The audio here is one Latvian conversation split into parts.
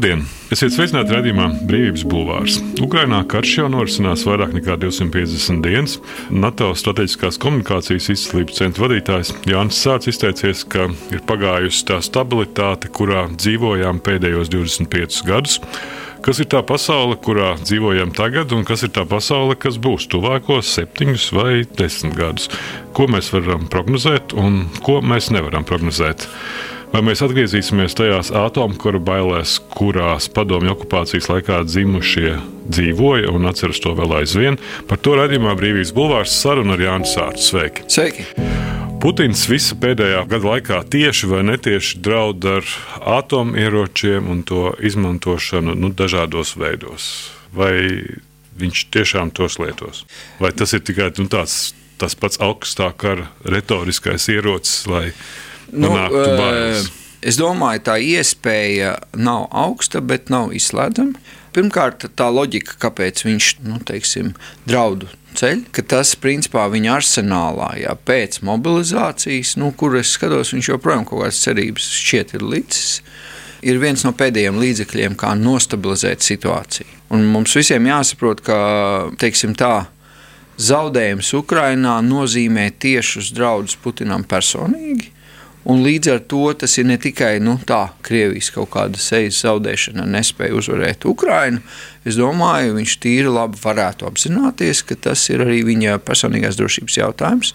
Labdien! Esiet sveicināti redzējumā Brīvības Bulvārs. Ukrainā karš jau norisinās vairāk nekā 250 dienas. NATO strateģiskās komunikācijas izcīlības centra vadītājs Jānis Sārts izteicies, ka ir pagājusi tā stabilitāte, kurā dzīvojām pēdējos 25 gadus. Kas ir tā pasaule, kurā dzīvojam tagad, un kas ir tā pasaule, kas būs tuvākos septiņus vai desmit gadus? Ko mēs varam prognozēt un ko mēs nevaram prognozēt? Vai mēs atgriezīsimies tajās atomu bailēs, kurās padomju okupācijas laikā dzimušie dzīvoja un atceras to vēl aizvien? Par to redzamā brīvības bulvārs saruna ar Jānu Sārtu. Sveiki! Sveiki. Putins visa pēdējā gada laikā tieši vai netieši draud ar atomieročiem un to izmantošanu nu, dažādos veidos. Vai viņš tiešām tos lietos? Vai tas ir tikai nu, tāds, tas pats augstā kara retoriskais ierocis, lai Nu, es domāju, tā iespēja nav augsta, bet nav izslēdzama. Pirmkārt, tā loģika, kāpēc viņš nu, teiksim, draudu ceļ, ka tas principā viņa arsenālā, jā, pēc mobilizācijas, nu, kur es skatos, viņš joprojām kaut kādas cerības šķiet ir licis, ir viens no pēdējiem līdzekļiem, kā nostabilizēt situāciju. Un mums visiem jāsaprot, ka teiksim, tā, zaudējums Ukrajinā nozīmē tiešus draudus Putinam personīgi Un līdz ar to tas ir ne tikai nu, tā, Krievijas kaut kāda sejas zaudēšana, nespēja uzvarēt Ukrajinu. Es domāju, viņš tīri labi varētu apzināties, ka tas ir arī viņa personīgās drošības jautājums.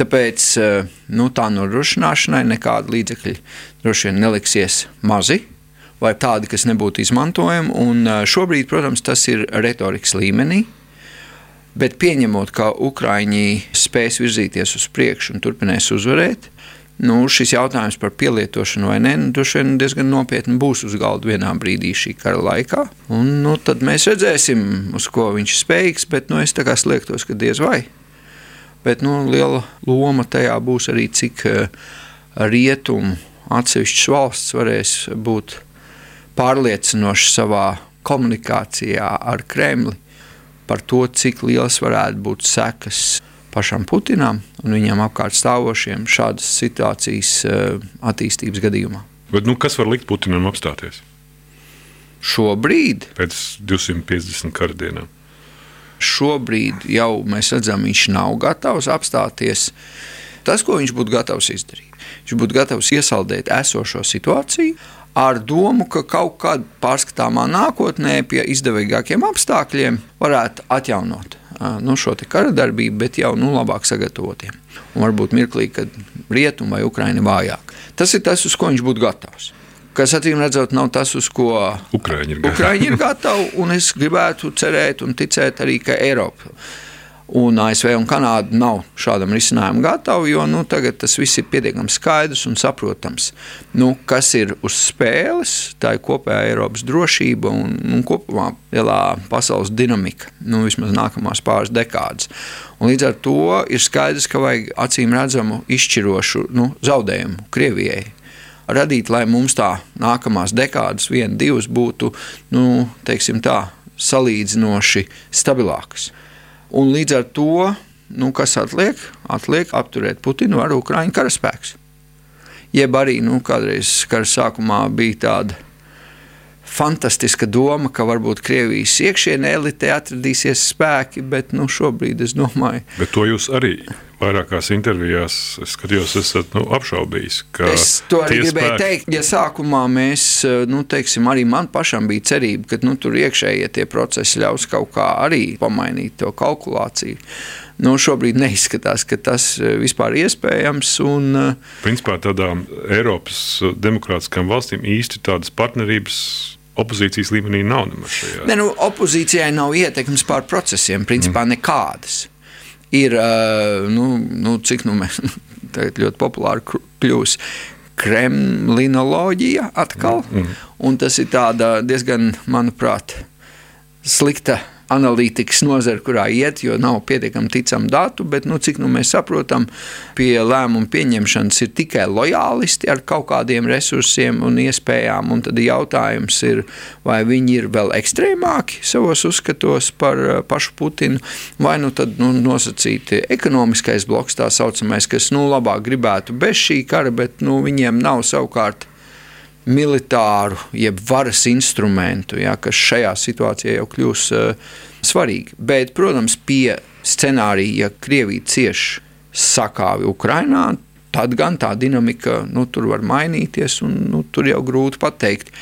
Tāpēc eh, nu, tā nodrošināšanai nekāda līdzekļa droši vien neliksies mazi. Vai tādi, kas nebūtu izmantojami. Un eh, šobrīd, protams, tas ir retorikas līmenī. Bet pieņemot, ka Ukrāņi spēs virzīties uz priekšu un turpinās uzvarēt, nu, šis jautājums par pielietošanu vai nē, nu, droši vien diezgan nopietni būs uz galda vienā brīdī šī kara laikā. Un, nu, tad mēs redzēsim, uz ko viņš ir spējīgs, bet nu, es slēgtos, ka diez vai. Bet nu, liela loma tajā būs arī, cik uh, rietumu atsevišķas valsts varēs būt pārliecinošas savā komunikācijā ar Kremli par to, cik liels varētu būt sekas pašam Putinam un viņam apkārt stāvošiem šādas situācijas eh, attīstības gadījumā. Bet, nu, kas var likt Putinam apstāties? Šobrīd, pēc 250 kara dienām, šobrīd jau mēs redzam, viņš nav gatavs apstāties. Tas, ko viņš būtu gatavs izdarīt, viņš būtu gatavs iesaldēt esošo situāciju ar domu, ka kaut kādā pārskatāmā nākotnē, pie izdevīgākiem apstākļiem, varētu atjaunot nu, šo kara darbību, bet jau nu, labāk sagatavotiem. Un varbūt mirklī, kad rietumi vai Ukraiņa vājāk. Tas ir tas, uz ko viņš būtu gatavs. Kas acīm redzot, nav tas, uz ko Ukraiņi ir, Ukraiņi ir gatavi. Es gribētu cerēt un ticēt arī, ka Eiropa Un ASV un Kanāda nav šādam risinājumam gatavi, jo nu, tagad tas viss ir pietiekami skaidrs un saprotams. Nu, kas ir uz spēles, tā ir kopējā Eiropas drošība un, un kopumā lielā pasaules dinamika, nu, vismaz nākamās pāris dekādas. Un līdz ar to ir skaidrs, ka vajag acīm redzamu izšķirošu nu, zaudējumu Krievijai radīt, lai mums tā nākamās dekādas, viena, divas būtu nu, tā, salīdzinoši stabilākas. Un līdz ar to, nu, kas atliek? Atliek apturēt Putinu ar Ukraiņu karaspēks. Jeb arī nu, kādreiz kara sākumā bija tāda fantastiska doma, ka varbūt Krievijas iekšienē elitē atradīsies spēki, bet nu, šobrīd es domāju, ka to jūs arī vairākās intervijās skatījos, esat nu, apšaubījis. Es to arī gribēju spēki... teikt. Ja sākumā mēs, nu, teiksim, arī man pašam bija cerība, ka nu, tur iekšējie tie procesi ļaus kaut kā arī pamainīt to kalkulāciju. Nu, šobrīd neizskatās, ka tas vispār ir iespējams. Un, Principā tādām Eiropas demokrātiskām valstīm īsti tādas partnerības opozīcijas līmenī nav nemaz šajā. Ne, nu, opozīcijai nav ietekmes pār procesiem, principā mm. nekādas ir, nu, nu, cik nu mēs tagad ļoti populāri kļūs. Kremlinoloģija atkal, mm. mm. un tas ir diezgan, manuprāt, slikta analītikas nozara, kurā iet, jo nav pietiekami ticami datu, bet, nu, cik nu mēs saprotam, pie lēmumu pieņemšanas ir tikai lojālisti ar kaut kādiem resursiem un iespējām. Un tad jautājums ir, vai viņi ir vēl ekstrēmāki savos uzskatos par eh, pašu Putinu, vai nu tad nu, nosacīti ekonomiskais bloks, tā saucamais, kas nu, labāk gribētu bez šī kara, bet nu, viņiem nav savukārt militāru, jeb varas instrumentu, ja, kas šajā situācijā jau kļūs uh, svarīgi. Bet, protams, pie scenārija, ja Krievija cieš sakāvi Ukrainā, tad gan tā dinamika nu, tur var mainīties, un nu, tur jau grūti pateikt.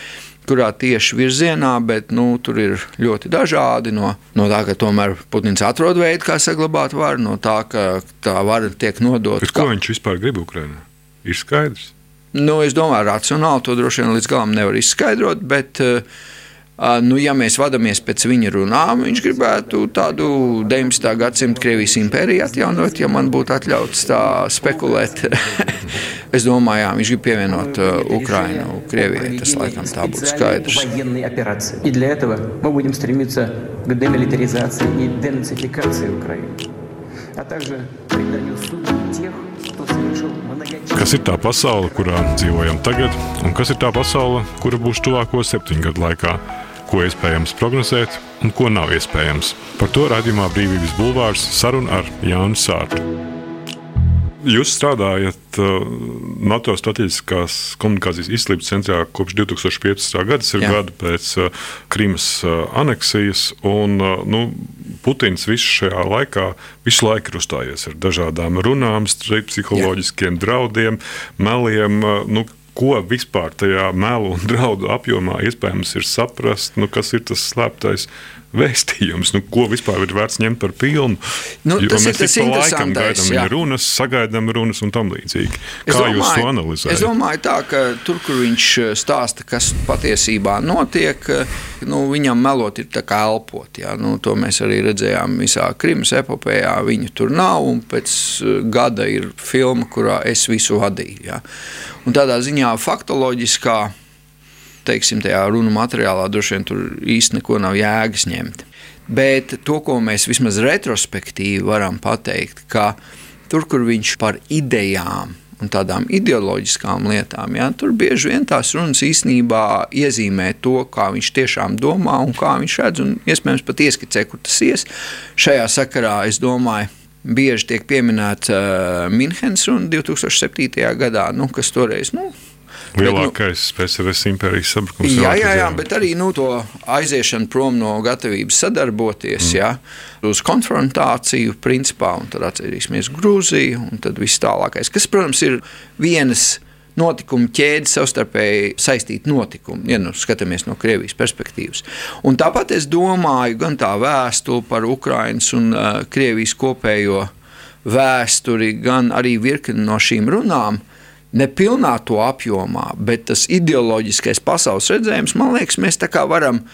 Kurā tieši virzienā, bet nu, tur ir ļoti dažādi. No, no tā, ka tomēr Putins atrod veidu, kā saglabāt varu, no tā, ka tā vara tiek nodota. Ko viņš vispār grib Ukraiņā? Ir skaidrs. Nu, es domāju, racionāli to droši vien līdz galam nevar izskaidrot, bet uh, Nu, ja mēs vadāmies pēc viņa runām, viņš gribētu tādu 19. gadsimta Krievijas impēriju atjaunot, ja man būtu atļauts tā spekulēt. es domāju, jā, viņš grib pievienot uh, Ukrainu Krievijai. Tas laikam tā būtu skaidrs. А также преданию суду тех, кто совершил Kas ir tā pasaule, kurā dzīvojam tagad, un kas ir tā pasaule, kura būs tuvāko septiņu gadu laikā? ko iespējams prognozēt un ko nav iespējams. Par to raidījumā Brīvības Bulvārs saruna ar Jānu Sārtu. Jūs strādājat uh, NATO strateģiskās komunikācijas izslības centrā kopš 2015. gada, tas ir gadu pēc uh, Krimas uh, aneksijas. Un, nu, Putins visu šajā laikā visu laiku ir uzstājies ar dažādām runām, psiholoģiskiem Jā. draudiem, meliem. Nu, ko vispār tajā melu un draudu apjomā iespējams ir saprast, nu, kas ir tas slēptais vēstījums, nu, ko vispār ir vērts ņemt par pilnu. Nu, tas mēs ir tas laikam gaidām viņa runas, sagaidām runas un tam līdzīgi. Kā domāju, jūs to analizējat? Es domāju tā, ka tur, kur viņš eh, stāsta, kas patiesībā notiek, eh, nu, viņam melot ir tā kā elpot. Jā. Nu, to mēs arī redzējām visā Krimas epopējā. Viņa tur nav, un pēc eh, gada ir filma, kurā es visu vadīju. Jā. Un tādā ziņā faktoloģiskā teiksim, tajā runu materiālā droši vien tur īsti neko nav jēgas ņemt. Bet to, ko mēs vismaz retrospektīvi varam pateikt, ka tur, kur viņš par idejām un tādām ideoloģiskām lietām, ja, tur bieži vien tās runas īstenībā iezīmē to, kā viņš tiešām domā un kā viņš redz, un iespējams pat ieskicē, kur tas ies. Šajā sakarā es domāju, bieži tiek pieminēta uh, Minhenes runa 2007. gadā, nu, kas toreiz. Nu, Lielākais bet, nu, PSRS impērijas sabrukums. Jā, jā, jā, bet arī nu, to aiziešanu prom no gatavības sadarboties, mm. jā, uz konfrontāciju, principā, un tad atcerīsimies Grūziju, un tad viss tālākais, kas, protams, ir vienas notikumu ķēde, savstarpēji saistīta notikuma, ja nu skatāmies no Krievijas perspektīvas. Un tāpat es domāju, gan tā vēstule par Ukraiņas un uh, Krievijas kopējo vēsturi, gan arī virkni no šīm runām nepilnā to apjomā, bet tas ideoloģiskais pasaules redzējums, man liekas, mēs tā kā varam.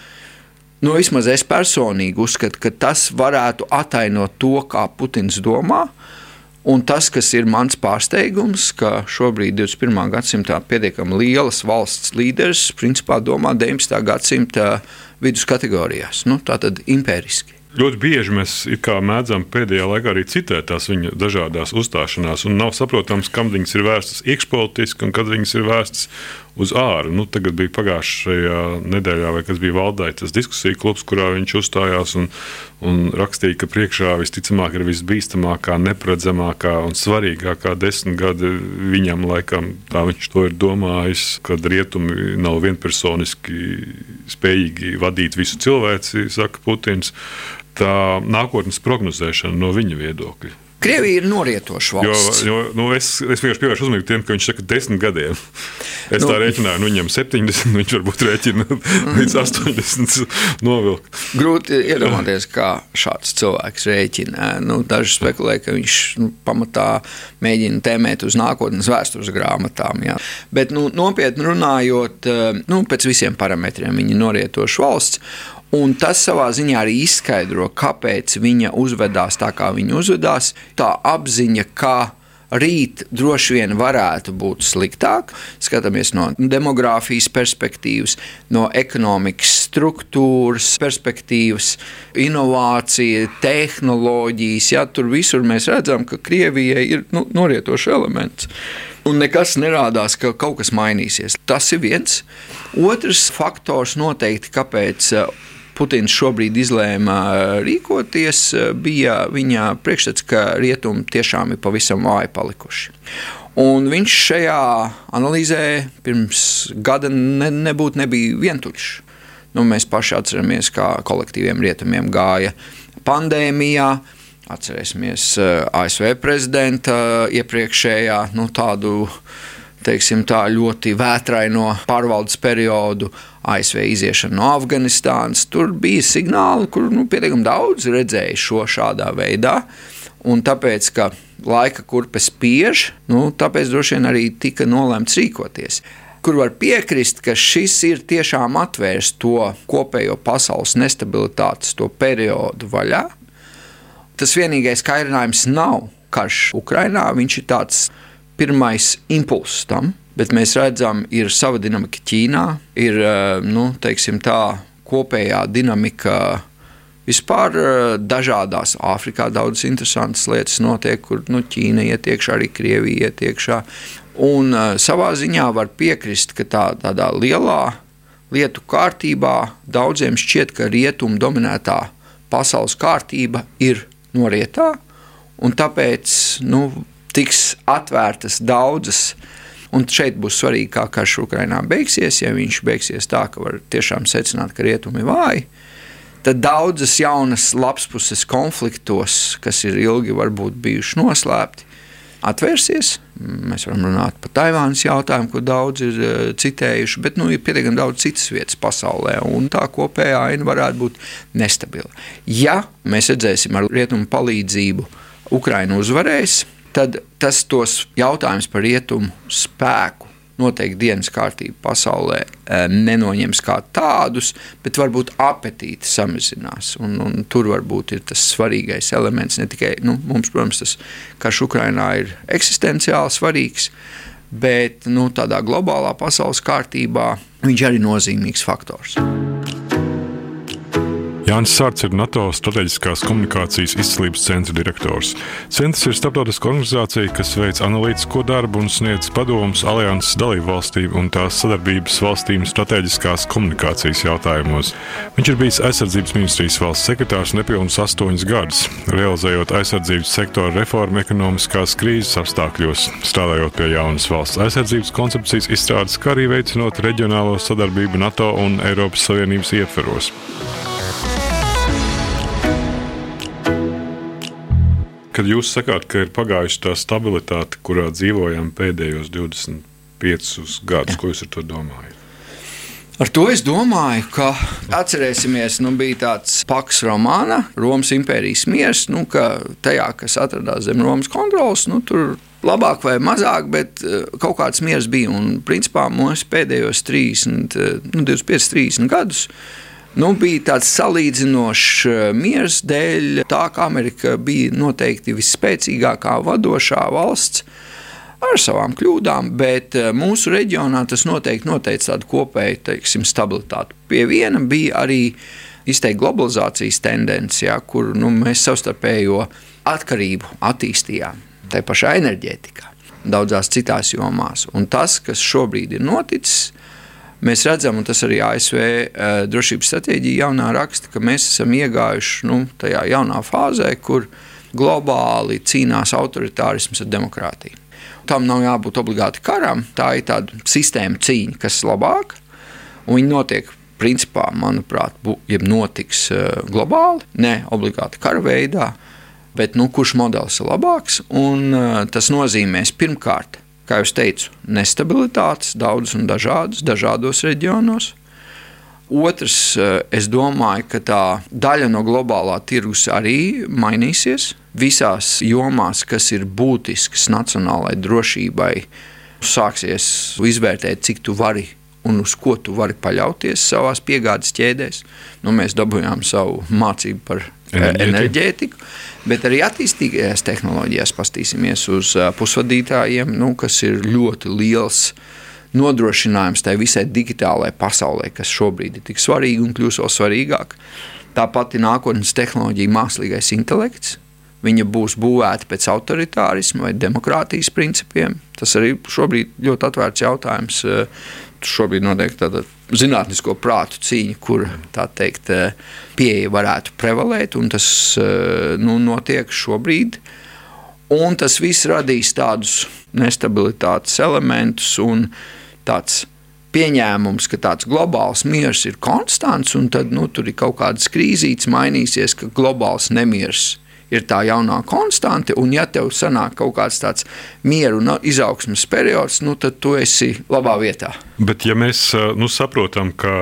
Nu, vismaz es personīgi uzskatu, ka tas varētu atainot to, kā Putins domā. Un tas, kas ir mans pārsteigums, ka šobrīd, 21. gadsimtā, pietiekami lielas valsts līderis principā domā 19. gadsimta vidus kategorijās, nu, tātad impēriski. Ļoti bieži mēs mēdzam pēdējā laikā arī citēt tās viņa dažādas uzstāšanās, un nav saprotams, kam viņas ir vērstas iekšpolitiski un kad viņas ir vērstas uz āru. Nu, tagad bija pagājušajā nedēļā, vai kas bija valdē, tas diskusiju klubs, kurā viņš uzstājās un, un rakstīja, ka priekšā visticamāk ir visbīstamākā, neparedzamākā un svarīgākā desmit gadi viņam laikam. Tā viņš to ir domājis, kad rietumi nav vienpersoniski spējīgi vadīt visu cilvēci, saka Putins. Tā nākotnes prognozēšana no viņa viedokļa Krievija ir norietoša valsts. Jo, jo, nu, es, es vienkārši pievēršu uzmanību tiem, ka viņš saka, desmit gadiem. Es nu, tā rēķināju, nu, viņam 70, viņš varbūt rēķina līdz 80 novilkt. Grūti iedomāties, kā šāds cilvēks rēķina. Nu, daži spekulē, ka viņš nu, pamatā mēģina tēmēt uz nākotnes vēstures grāmatām. Jā. Bet nu, nopietni runājot, nu, pēc visiem parametriem viņa ir norietoša valsts. Un tas savā ziņā arī izskaidro, kāpēc viņa uzvedās tā, kā viņa uzvedās. Tā apziņa, ka rīt droši vien varētu būt sliktāk. Skatāmies no demogrāfijas perspektīvas, no ekonomikas struktūras perspektīvas, inovācija, tehnoloģijas. Ja, tur visur mēs redzam, ka Krievijai ir nu, norietošs elements. Un nekas nerādās, ka kaut kas mainīsies. Tas ir viens. Otrs faktors noteikti, kāpēc Putins šobrīd izlēma rīkoties, bija viņa priekšstats, ka rietumi tiešām ir pavisam vāji palikuši. Un viņš šajā analīzē pirms gada ne, nebūtu nebija vientuļš. Nu, mēs paši atceramies, kā kolektīviem rietumiem gāja pandēmijā. Atcerēsimies eh, ASV prezidenta iepriekšējā nu, tādu teiksim, tā, ļoti vētraino pārvaldes periodu, ASV iziešanu no Afganistānas. Tur bija signāli, kur nu, pietiekami daudz redzēja šo šādā veidā. Un tāpēc, ka laika kurpe spiež, nu, tāpēc droši vien arī tika nolemts rīkoties. Kur var piekrist, ka šis ir tiešām atvērs to kopējo pasaules nestabilitātes periodu vaļā. Tas vienīgais kairinājums nav karš Ukrajinā, viņš ir tāds pirmais impulss tam, bet mēs redzam, ir sava dinamika Ķīnā, ir eh, nu, tā, kopējā dinamika Vispār eh, dažādās Āfrikā daudzas interesantas lietas notiek, kur nu, Ķīna iet iekšā, arī Krievija iet iekšā. Un uh, savā ziņā var piekrist, ka tā, tādā lielā lietu kārtībā daudziem šķiet, ka rietumu dominētā pasaules kārtība ir norietā, un tāpēc nu, tiks atvērtas daudzas. Un šeit būs svarīgi, kā karš Ukrainā beigsies. Ja viņš beigsies tā, ka var tiešām secināt, ka rietumi ir vāji, tad daudzas jaunas lapspuses konfliktos, kas ir ilgi varbūt bijuši noslēpti, atvērsies. Mēs varam runāt par Taivānas jautājumu, ko daudz ir uh, citējuši, bet nu, ir pietiekami daudz citas vietas pasaulē, un tā kopējā aina varētu būt nestabila. Ja mēs redzēsim ar rietumu palīdzību, Ukraina uzvarēs, tad tas tos jautājumus par rietumu spēku noteikti dienas kārtību pasaulē eh, nenoņems kā tādus, bet varbūt apetīti samazinās. Un, un tur varbūt ir tas svarīgais elements. Ne tikai nu, mums, protams, tas karš Ukrainā ir eksistenciāli svarīgs, bet nu, tādā globālā pasaules kārtībā viņš arī ir nozīmīgs faktors. Jānis Sārts ir NATO strateģiskās komunikācijas izcīlības centra direktors. Centrs ir starptautiska organizācija, kas veic analītisko darbu un sniedz padomus alianses dalību valstīm un tās sadarbības valstīm strateģiskās komunikācijas jautājumos. Viņš ir bijis aizsardzības ministrijas valsts sekretārs nepilnus astoņus gadus, realizējot aizsardzības sektora reformu ekonomiskās krīzes apstākļos, strādājot pie jaunas valsts aizsardzības koncepcijas izstrādes, kā arī veicinot reģionālo sadarbību NATO un Eiropas Savienības ietveros. Kad jūs sakāt, ka ir pagājusi tā stabilitāte, kurā dzīvojam pēdējos 25 gadus, ko jūs ar to domājat? Ar to es domāju, ka atcerēsimies, nu, bija tāds paks romāna, Romas impērijas miers, nu, ka tajā, kas atradās zem Romas kontrolas, nu, tur labāk vai mazāk, bet eh, kaut kāds miers bija. Un, principā, mūsu pēdējos 30, eh, nu, 25, 30 gadus nu, bija tāds salīdzinošs eh, miers dēļ tā, ka Amerika bija noteikti visspēcīgākā vadošā valsts. Ar savām kļūdām, bet eh, mūsu reģionā tas noteikti noteica tādu kopēju teiksim, stabilitāti. Pie viena bija arī izteikti globalizācijas tendence, ja, kur nu, mēs savstarpējo atkarību attīstījām. Tā pašā enerģētikā, daudzās citās jomās. Un tas, kas šobrīd ir noticis, mēs redzam, un tas arī ASV uh, eh, drošības stratēģija jaunā raksta, ka mēs esam iegājuši nu, tajā jaunā fāzē, kur globāli cīnās autoritārisms ar demokrātiju. Tam nav jābūt obligāti karam, tā ir tāda sistēma cīņa, kas ir labāka, un viņi notiek. Principā, manuprāt, ja notiks uh, globāli, ne obligāti kara veidā, bet nu, kurš modelis ir labāks? Un, uh, tas nozīmēs pirmkārt kā jau teicu, nestabilitātes, daudzas un dažādas, dažādos reģionos. Otrs, eh, es domāju, ka tā daļa no globālā tirgus arī mainīsies. Visās jomās, kas ir būtiskas nacionālajai drošībai, sāksies izvērtēt, cik tu vari un uz ko tu vari paļauties savā piegādes ķēdēs. Nu, mēs dabūjām savu mācību par enerģētiku. enerģētiku. Bet arī attīstīgajās tehnoloģijās paskatīsimies uz pusvadītājiem, nu, kas ir ļoti liels nodrošinājums tai visai digitālajai pasaulē, kas šobrīd ir tik svarīga un kļūs vēl svarīgāk. Tāpat ir nākotnes tehnoloģija, mākslīgais intelekts. Viņa būs būvēta pēc autoritārisma vai demokrātijas principiem. Tas arī šobrīd ļoti atvērts jautājums šobrīd notiek tāda zinātnisko prātu cīņa, kur tā teikt, pieeja varētu prevalēt, un tas nu, notiek šobrīd. Un tas viss radīs tādus nestabilitātes elementus un tāds pieņēmums, ka tāds globāls miers ir konstants, un tad nu, tur ir kaut kādas krīzītes, mainīsies, ka globāls nemieris ir tā jaunā konstante, un ja tev sanāk kaut kāds tāds mieru un izaugsmas periods, nu, tad tu esi labā vietā. Bet ja mēs nu, saprotam, ka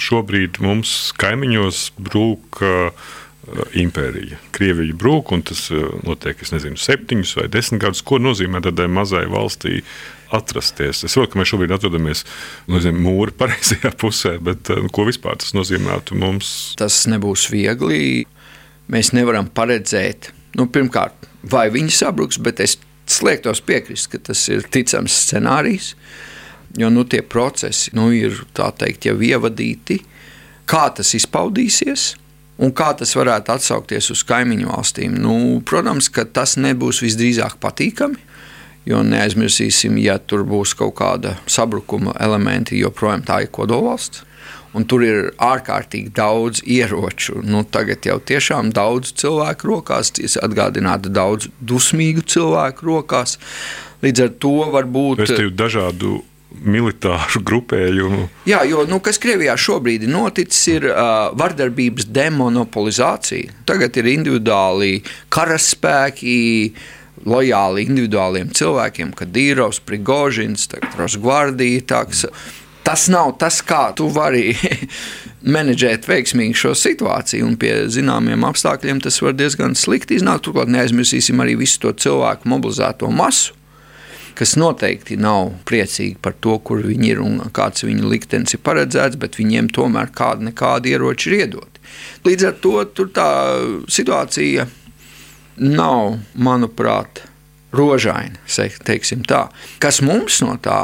šobrīd mums kaimiņos brūk impērija. Krievija brūk, un tas notiek, es nezinu, septiņus vai desmit gadus. Ko nozīmē tādai mazai valstī atrasties? Es saprotu, ka mēs šobrīd atrodamies nezinu, mūra pareizajā pusē, bet ko vispār tas nozīmētu mums? Tas nebūs viegli mēs nevaram paredzēt, nu, pirmkārt, vai viņi sabruks, bet es slēgtos piekrist, ka tas ir ticams scenārijs. Jo nu, tie procesi nu, ir teikt, jau ievadīti, kā tas izpaudīsies. Un kā tas varētu atsaukties uz kaimiņu valstīm? Nu, protams, ka tas nebūs visdrīzāk patīkami. Jo neaizmirsīsim, ja tur būs kaut kāda sabrukuma elementi, joprojām tā ir kodolvalsts un tur ir ārkārtīgi daudz ieroču. Nu, tagad jau tiešām daudz cilvēku rokās, atgādināta daudz dusmīgu cilvēku rokās. Līdz ar to var būt dažādu militāru grupējumu. Jā, jo nu, kas Krievijā šobrīd ir noticis, ir uh, vardarbības demonopolizācija. Tagad ir individuāli karaspēki. Lojāli individuāliem cilvēkiem, kā Dīrovs, Prigožins, Rosgvardija, tas nav tas, kā tu vari menedžēt veiksmīgi šo situāciju. Un pie zināmiem apstākļiem tas var diezgan slikti iznākt. Turklāt neaizmirsīsim arī visu to cilvēku mobilizēto masu. Kas noteikti nav priecīgi par to, kur viņi ir un kāds viņu liktenis ir paredzēts, bet viņiem tomēr kāda nekāda ieroča ir iedoti. Līdz ar to tā situācija nav, manuprāt, rožaina. Kas mums no tā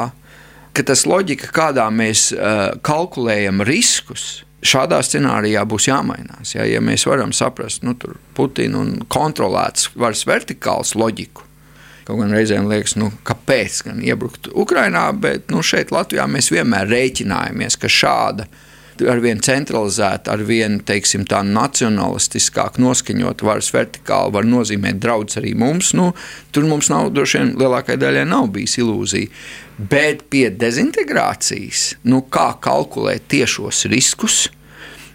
ka tas loģika, kādā mēs uh, kalkulējam riskus, šādā scenārijā būs jāmainās. Ja, ja mēs varam saprast nu, Putinu un kontrolēts varas vertikāls loģiku. Kaut gan reizēm liekas, nu, kāpēc gan iebrukt Ukrajinā, bet nu, šeit Latvijā mēs vienmēr rēķinājāmies, ka šāda uh, ar vien centralizēta, ar vien teiksim, tā nacionalistiskāk noskaņot varas vertikāli var nozīmēt draudz arī mums. Nu, tur mums nav, droši vien lielākajai daļai nav bijis ilūzija. Bet pie dezintegrācijas, nu, kā kalkulēt tiešos riskus,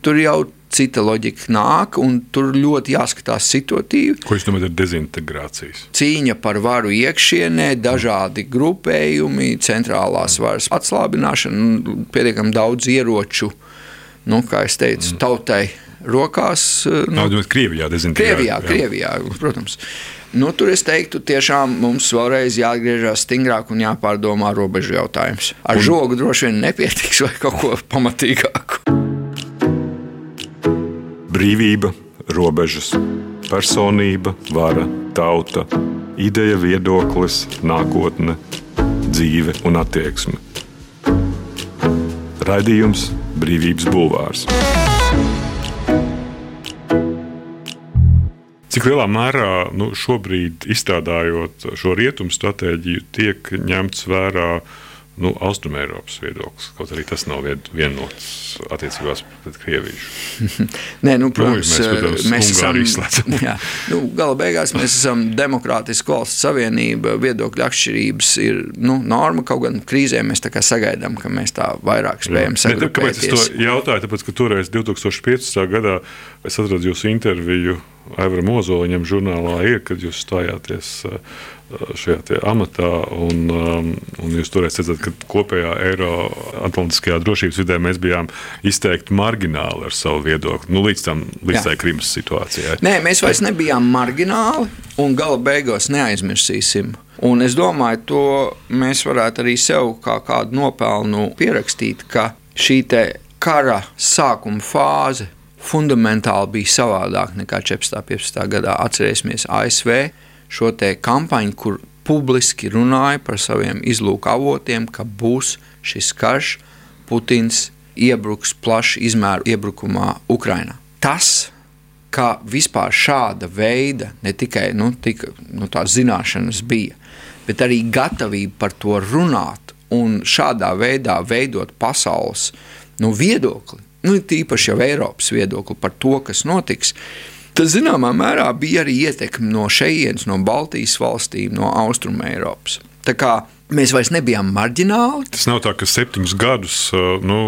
tur jau cita loģika nāk, un tur ļoti jāskatās situatīvi. Ko jūs domājat ar dezintegrācijas? Cīņa par varu iekšienē, dažādi grupējumi, centrālās varas atslābināšana, pietiekami daudz ieroču nu, kā jau teicu, mm. tautai rokās. Eh, nu, Nā, Krievijā, Krievijā, Krievijā, protams. Nu, tur es teiktu, tiešām mums vēlreiz jāatgriežas stingrāk un jāpārdomā robežu jautājums. Ar un... žogu droši vien nepietiks vai kaut ko pamatīgāku. Brīvība, robežas, personība, vara, tauta, ideja, viedoklis, nākotne, dzīve un attieksme. Raidījums Brīvības Bulvārs. Cik lielā mērā nu, šobrīd izstrādājot šo rietumu stratēģiju, tiek ņemts vērā uh, nu, Austrumēropas viedoklis. Kaut arī tas nav vienots attiecībās pret Krieviju. Nē, nu, protams, nu, mēs, protams, mēs esam. jā, nu, gala beigās mēs esam demokrātiska valsts savienība. Viedokļu atšķirības ir nu, norma. Kaut gan krīzē mēs sagaidām, ka mēs tā vairāk spējam saglabāt. Kāpēc es to jautāju? Tāpēc, ka toreiz 2015. gadā es atradu jūsu interviju Aivaram Ozoliņam žurnālā ir, kad jūs stājāties uh, šajā amatā. Un, um, un jūs toreiz redzat, ka kopējā Eiroatlantiskajā drošības vidē mēs bijām izteikti margināli ar savu viedokli. Nu, līdz tam, līdz tai Krimas situācijai. Nē, mēs vairs nebijām margināli un gala beigās neaizmirsīsim. Un es domāju, to mēs varētu arī sev kā kādu nopelnu pierakstīt, ka šī kara sākuma fāze fundamentāli bija savādāka nekā 14. un 15. gadā. Atcerēsimies ASV šo kampaņu, kur publiski runāja par saviem izlūku avotiem, ka būs šis karš, Putins iebruks plašu izmēru iebrukumā Ukrajinā. Tas, ka vispār šāda veida ne tikai nu, tika, nu, zināšanas bija, bet arī gatavība par to runāt un šādā veidā veidot pasaules nu, viedokli, nu, tīpaši jau Eiropas viedokli par to, kas notiks, Tas zināmā mērā bija arī ietekme no šejienes, no Baltijas valstīm, no Austrumēropas. Tā kā mēs vairs nebijām marģināli. Tas nav tā, ka septiņus gadus nu,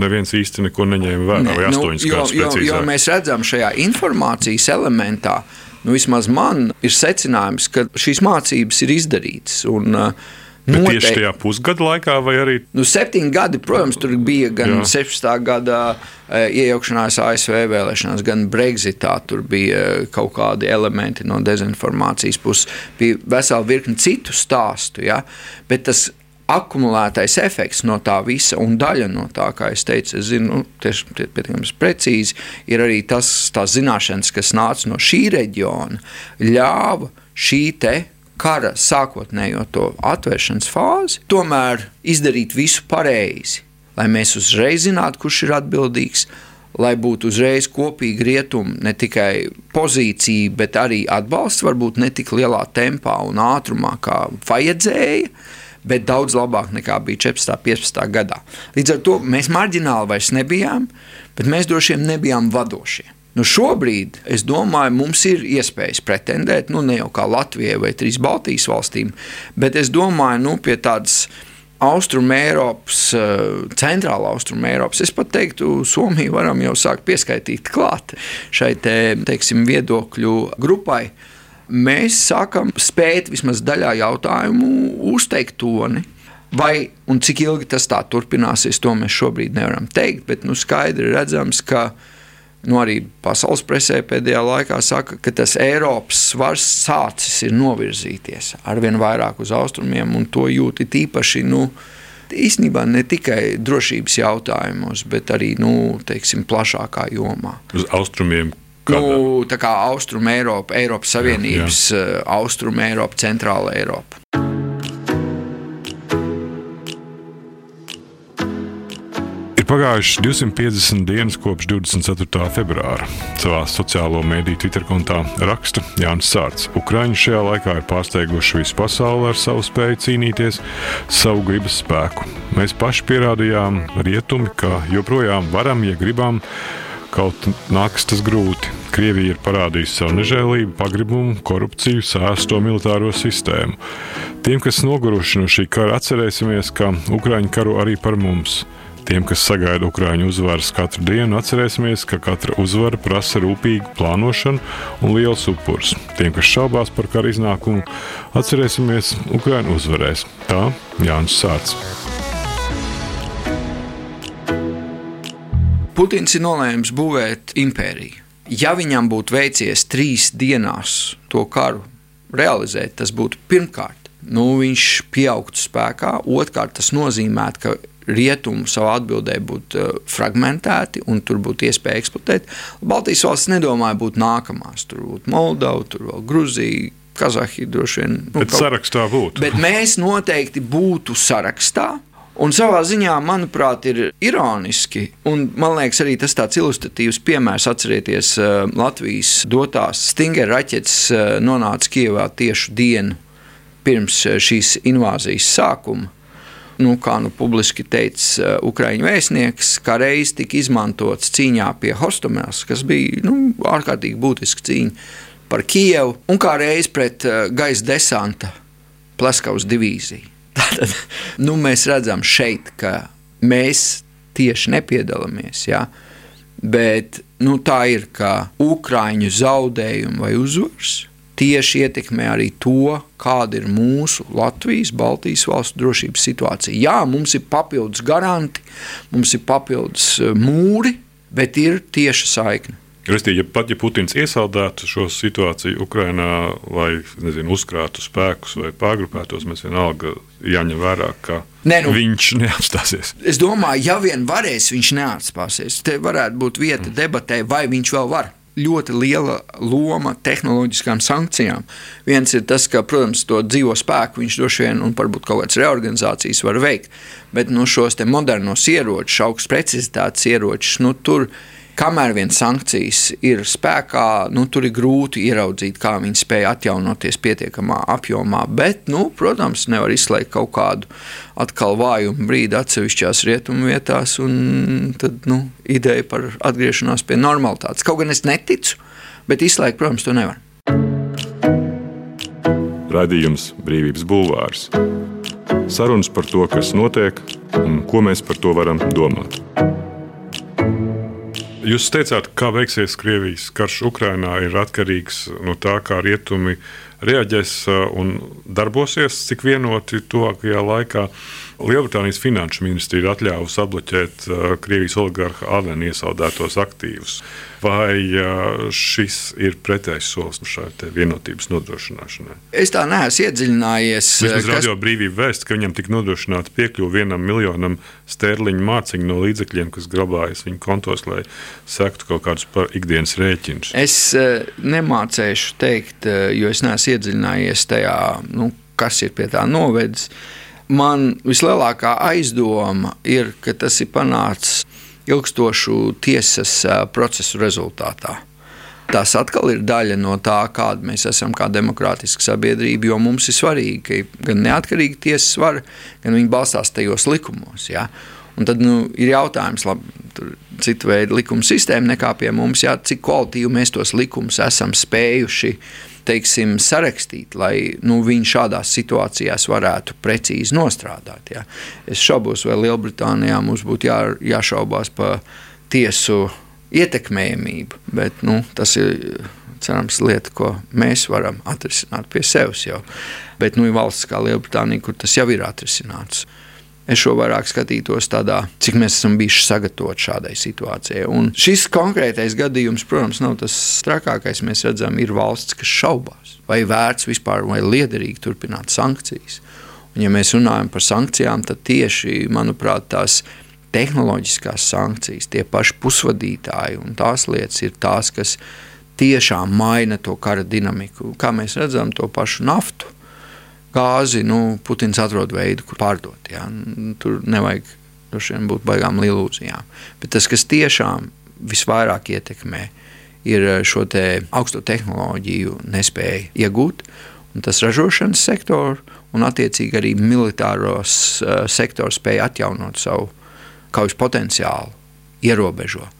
neviens īsti neko neņēma vērā, ne, vai nu, astoņus nu, jo, gadus. Jo, precīzāk. jo mēs redzam šajā informācijas elementā, nu, vismaz man ir secinājums, ka šīs mācības ir izdarītas. Un, uh, Noteikti. tieši tajā pusgada laikā, vai arī? Nu, septiņi gadi, protams, tur bija gan Jā. 16. gada e, iejaukšanās ASV vēlēšanās, gan Brexitā. Tur bija e, kaut kādi elementi no dezinformācijas puses, bija vesela virkne citu stāstu. Ja? Bet tas akumulētais efekts no tā visa, un daļa no tā, kā es teicu, es zinu, nu, tieši pietiekami precīzi, ir arī tas, tās zināšanas, kas nāca no šī reģiona, ļāva šī te kara sākotnējo to atvēršanas fāzi, tomēr izdarīt visu pareizi, lai mēs uzreiz zinātu, kurš ir atbildīgs, lai būtu uzreiz kopīgi rietumi, ne tikai pozīcija, bet arī atbalsts, varbūt ne tik lielā tempā un ātrumā, kā vajadzēja. Bet daudz labāk nekā bija 14. un 15. gadā. Līdz ar to mēs marģināli vairs nebijām, bet mēs droši vien nebijām vadošie. Nu šobrīd, es domāju, mums ir iespējas pretendēt, nu ne jau kā Latvijai vai trīs Baltijas valstīm, bet es domāju, nu pie tādas Austrumēropas, eh, centrāla Austrumēropas. Es pat teiktu, Somiju varam jau sākt pieskaitīt klāt šai te, teiksim, viedokļu grupai. Mēs sākam spēt vismaz daļā jautājumu uzteikt toni. Vai un cik ilgi tas tā turpināsies, to mēs šobrīd nevaram teikt, bet nu, skaidri redzams, ka nu, arī pasaules presē pēdējā laikā saka, ka tas Eiropas svars sācis ir novirzīties arvien vairāk uz austrumiem, un to jūti tīpaši. Nu, Īsnībā ne tikai drošības jautājumos, bet arī nu, teiksim, plašākā jomā. Uz austrumiem Kādā? Nu, tā kā Austrum Eiropa, Eiropas Savienības, jā, jā. Eh, Austrum Eiropa, Centrāla Eiropa. Ir pagājušas 250 dienas kopš 24. februāra. Savā sociālo mediju Twitter kontā raksta Jānis Sārts. Ukraiņi šajā laikā ir pārsteiguši visu pasauli ar savu spēju cīnīties, savu gribas spēku. Mēs paši pierādījām rietumi, ka joprojām varam, ja gribam, kaut nāks tas grūti. Krievija ir parādījusi savu nežēlību, pagribumu, korupciju, sēsto militāro sistēmu. Tiem, kas noguruši no šī kara, atcerēsimies, ka Ukraiņi karo arī par mums. Tiem, kas sagaida Ukrāņu uzvaras katru dienu, atcerēsimies, ka katra uzvara prasa rūpīgu plānošanu un liels upurs. Tiem, kas šaubās par kara iznākumu, atcerēsimies, Ukrāņu uzvarēs. Tā Jānis Sārts. Putins ir nolēmis būvēt impēriju. Ja viņam būtu veicies trīs dienās to karu realizēt, tas būtu pirmkārt, nu, viņš pieaugtu spēkā, otrkārt, tas nozīmētu, ka rietumu savā atbildē būtu uh, fragmentēti un tur būtu iespēja eksploatēt. Baltijas valsts nedomāja būt nākamās. Tur būtu Moldova, tur vēl Gruzija. Kazahija droši vien. Nu, bet kaut... sarakstā būtu. Bet mēs noteikti būtu sarakstā. Un savā ziņā, manuprāt, ir ironiski, un man liekas, arī tas tāds ilustratīvs piemērs. Atcerieties, uh, Latvijas dotās Stinger raķetes uh, nonāca Kijavā tieši dienu pirms šīs invāzijas sākuma nu, kā nu publiski teica uh, Ukraiņu vēstnieks, kā reiz tika izmantots cīņā pie Hostomēlas, kas bija nu, ārkārtīgi būtiska cīņa par Kijevu, un kā reiz pret uh, gaisa desanta Pleskavas divīziju. Tātad nu, mēs redzam šeit, ka mēs tieši nepiedalāmies. Ja? Bet nu, tā ir, ka Ukrāņu zaudējumi vai uzvaras tieši ietekmē arī to, kāda ir mūsu Latvijas, Baltijas valstu drošības situācija. Jā, mums ir papildus garanti, mums ir papildus eh, mūri, bet ir tieša saikne. Restīvi, ja pat ja Putins iesaldētu šo situāciju Ukrajinā, vai nezinu, uzkrātu spēkus vai pārgrupētos, mēs vienalga jāņem vērā, ka ne, nu, viņš neatstāsies. Es domāju, ja vien varēs, viņš neatstāsies. Te varētu būt vieta mm. debatē, vai viņš vēl var ļoti liela loma tehnoloģiskām sankcijām. Viens ir tas, ka, protams, to dzīvo spēku viņš droši vien un varbūt kaut kādas reorganizācijas var veikt, bet nu, šos modernos ieročus, augsts precizitātes ieročus, nu, tur kamēr vien sankcijas ir spēkā, nu, tur ir grūti ieraudzīt, kā viņi spēj atjaunoties pietiekamā apjomā. Bet, nu, protams, nevar izslēgt kaut kādu atkal vājumu brīdi atsevišķās rietumu vietās, un tad nu, ideja par atgriešanos pie normalitātes. Kaut gan es neticu. Bet izslēgt, protams, to nevar. Radījums Brīvības Bulvārs. Sarunas par to, kas notiek un ko mēs par to varam domāt. Jūs teicāt, kā veiksies Krievijas karš Ukrajinā, ir atkarīgs no tā, kā rietumi reaģēs un darbosies, cik vienoti tuvākajā laikā. Lielbritānijas finanšu ministrija ir atļāvusi apbloķēt uh, Krievijas oligarha Avena iesaldētos aktīvus. Vai uh, šis ir pretējs solis šai vienotības nodrošināšanai? Es tā neesmu iedziļinājies. Vismaz kas... radio brīvība vēst, ka viņam tika nodrošināta piekļuve vienam miljonam sterliņu mārciņu no līdzekļiem, kas glabājas viņa kontos, lai sektu kaut kādus ikdienas rēķinus. Es uh, nemācēšu teikt, jo es neesmu iedziļinājies tajā, nu, kas ir pie tā novedis. Man vislielākā aizdoma ir, ka tas ir panācis ilgstošu tiesas procesu rezultātā. Tas atkal ir daļa no tā, kāda mēs esam kā demokrātiska sabiedrība, jo mums ir svarīgi, ka gan neatkarīga tiesas vara, gan viņi balstās tajos likumos. Ja? Un tad nu, ir jautājums, labi, tur citu veidu likuma sistēma nekā pie mums, ja? cik kvalitīvi mēs tos likumus esam spējuši uh, teiksim, sarakstīt, lai nu, viņi šādās situācijās varētu precīzi nostrādāt. Ja. Es šaubos, vai Lielbritānijā mums būtu jā, jāšaubās par tiesu ietekmējamību, bet nu, tas ir cerams, lieta, ko mēs varam atrisināt pie sevis jau. Bet nu, ir valsts kā Lielbritānija, kur tas jau ir atrisināts. Es šo vairāk skatītos tādā, cik mēs esam bijuši sagatavoti šādai situācijai. Un šis konkrētais gadījums, protams, nav tas trakākais. Mēs redzam, ir valsts, kas šaubās, vai vērts vispār vai liederīgi turpināt sankcijas. Un, ja mēs runājam par sankcijām, tad tieši, manuprāt, tās tehnoloģiskās sankcijas, tie paši pusvadītāji un tās lietas ir tās, kas tiešām maina to kara dinamiku. Kā mēs redzam, to pašu naftu gāzi, nu, Putins atrod veidu, kur pārdot. Ja? Tur nevajag būt baigām ilūzijām. Bet tas, kas tiešām visvairāk ietekmē, ir eh, šo te augsto tehnoloģiju nespēju iegūt, un tas ražošanas sektors un attiecīgi arī militāros uh, sektors spēja atjaunot savu kaujas potenciālu, ierobežot.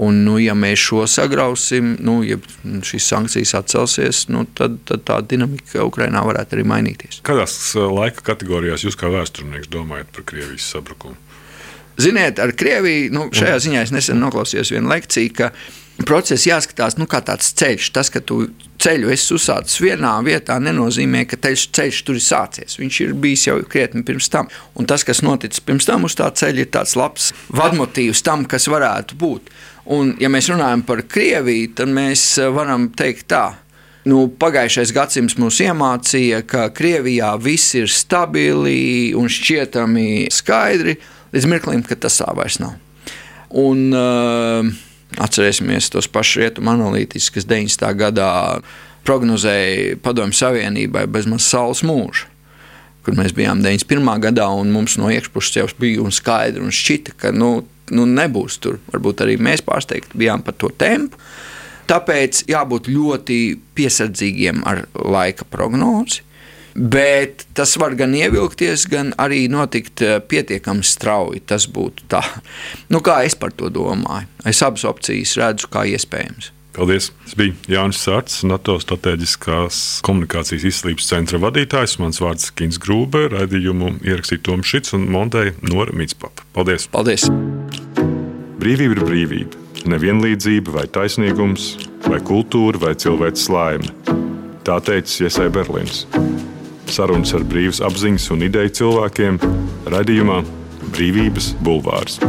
Un, nu, ja mēs šo sagrausim, nu, ja šīs sankcijas atcelsies, nu, tad, tad tā dinamika Ukrajinā varētu arī mainīties. Kādās uh, laika kategorijās jūs kā vēsturnieks domājat par Krievijas sabrukumu? Ziniet, ar Krieviju nu, šajā ziņā es nesen noklausījos vienu lekciju, ka process jāskatās nu, kā tāds ceļš. Tas, ka tu ceļu esi uzsācis vienā vietā, nenozīmē, ka ceļš, ceļš tur ir sācies. Viņš ir bijis jau krietni pirms tam. Un tas, kas noticis pirms tam uz tā ceļa, ir tāds labs vadmotīvs tam, kas varētu būt. Un, ja mēs runājam par Krieviju, tad mēs eh, varam teikt tā. Nu, pagājušais gadsimts mums iemācīja, ka Krievijā viss ir stabili un šķietami skaidri, līdz mirklim, kad tas tā vairs nav. Un, uh, atcerēsimies tos pašus rietumu analītiķus, kas 90. gadā prognozēja Padomju Savienībai bezmaz saules mūžu. Kur mēs bijām 91. gadā, un mums no iekšpuses jau bija skaidrs ka nu, nu, nebūs tur. Varbūt arī mēs pārsteigti bijām par to tempu. Tāpēc jābūt ļoti piesardzīgiem ar laika prognozi. Bet tas var gan ievilkties, gan arī notikt eh, pietiekami strauji. Tas būtu tā. Nu, kā es par to domāju? Es abas opcijas redzu kā iespējamas. Paldies! Tas bija Jānis Sārts, NATO strateģiskās komunikācijas izslības centra vadītājs. Mans vārds ir Kins Grūbe, raidījumu ierakstīja Toms Šits un Monteja Nora Mitspapa. Paldies! Paldies! Brīvība ir brīvība, nevienlīdzība vai taisnīgums, vai kultūra vai cilvēks laime. Tā teica Iesai Berlīns. Sarunas ar brīvas apziņas un ideju cilvēkiem raidījumā Brīvības Bulvārs.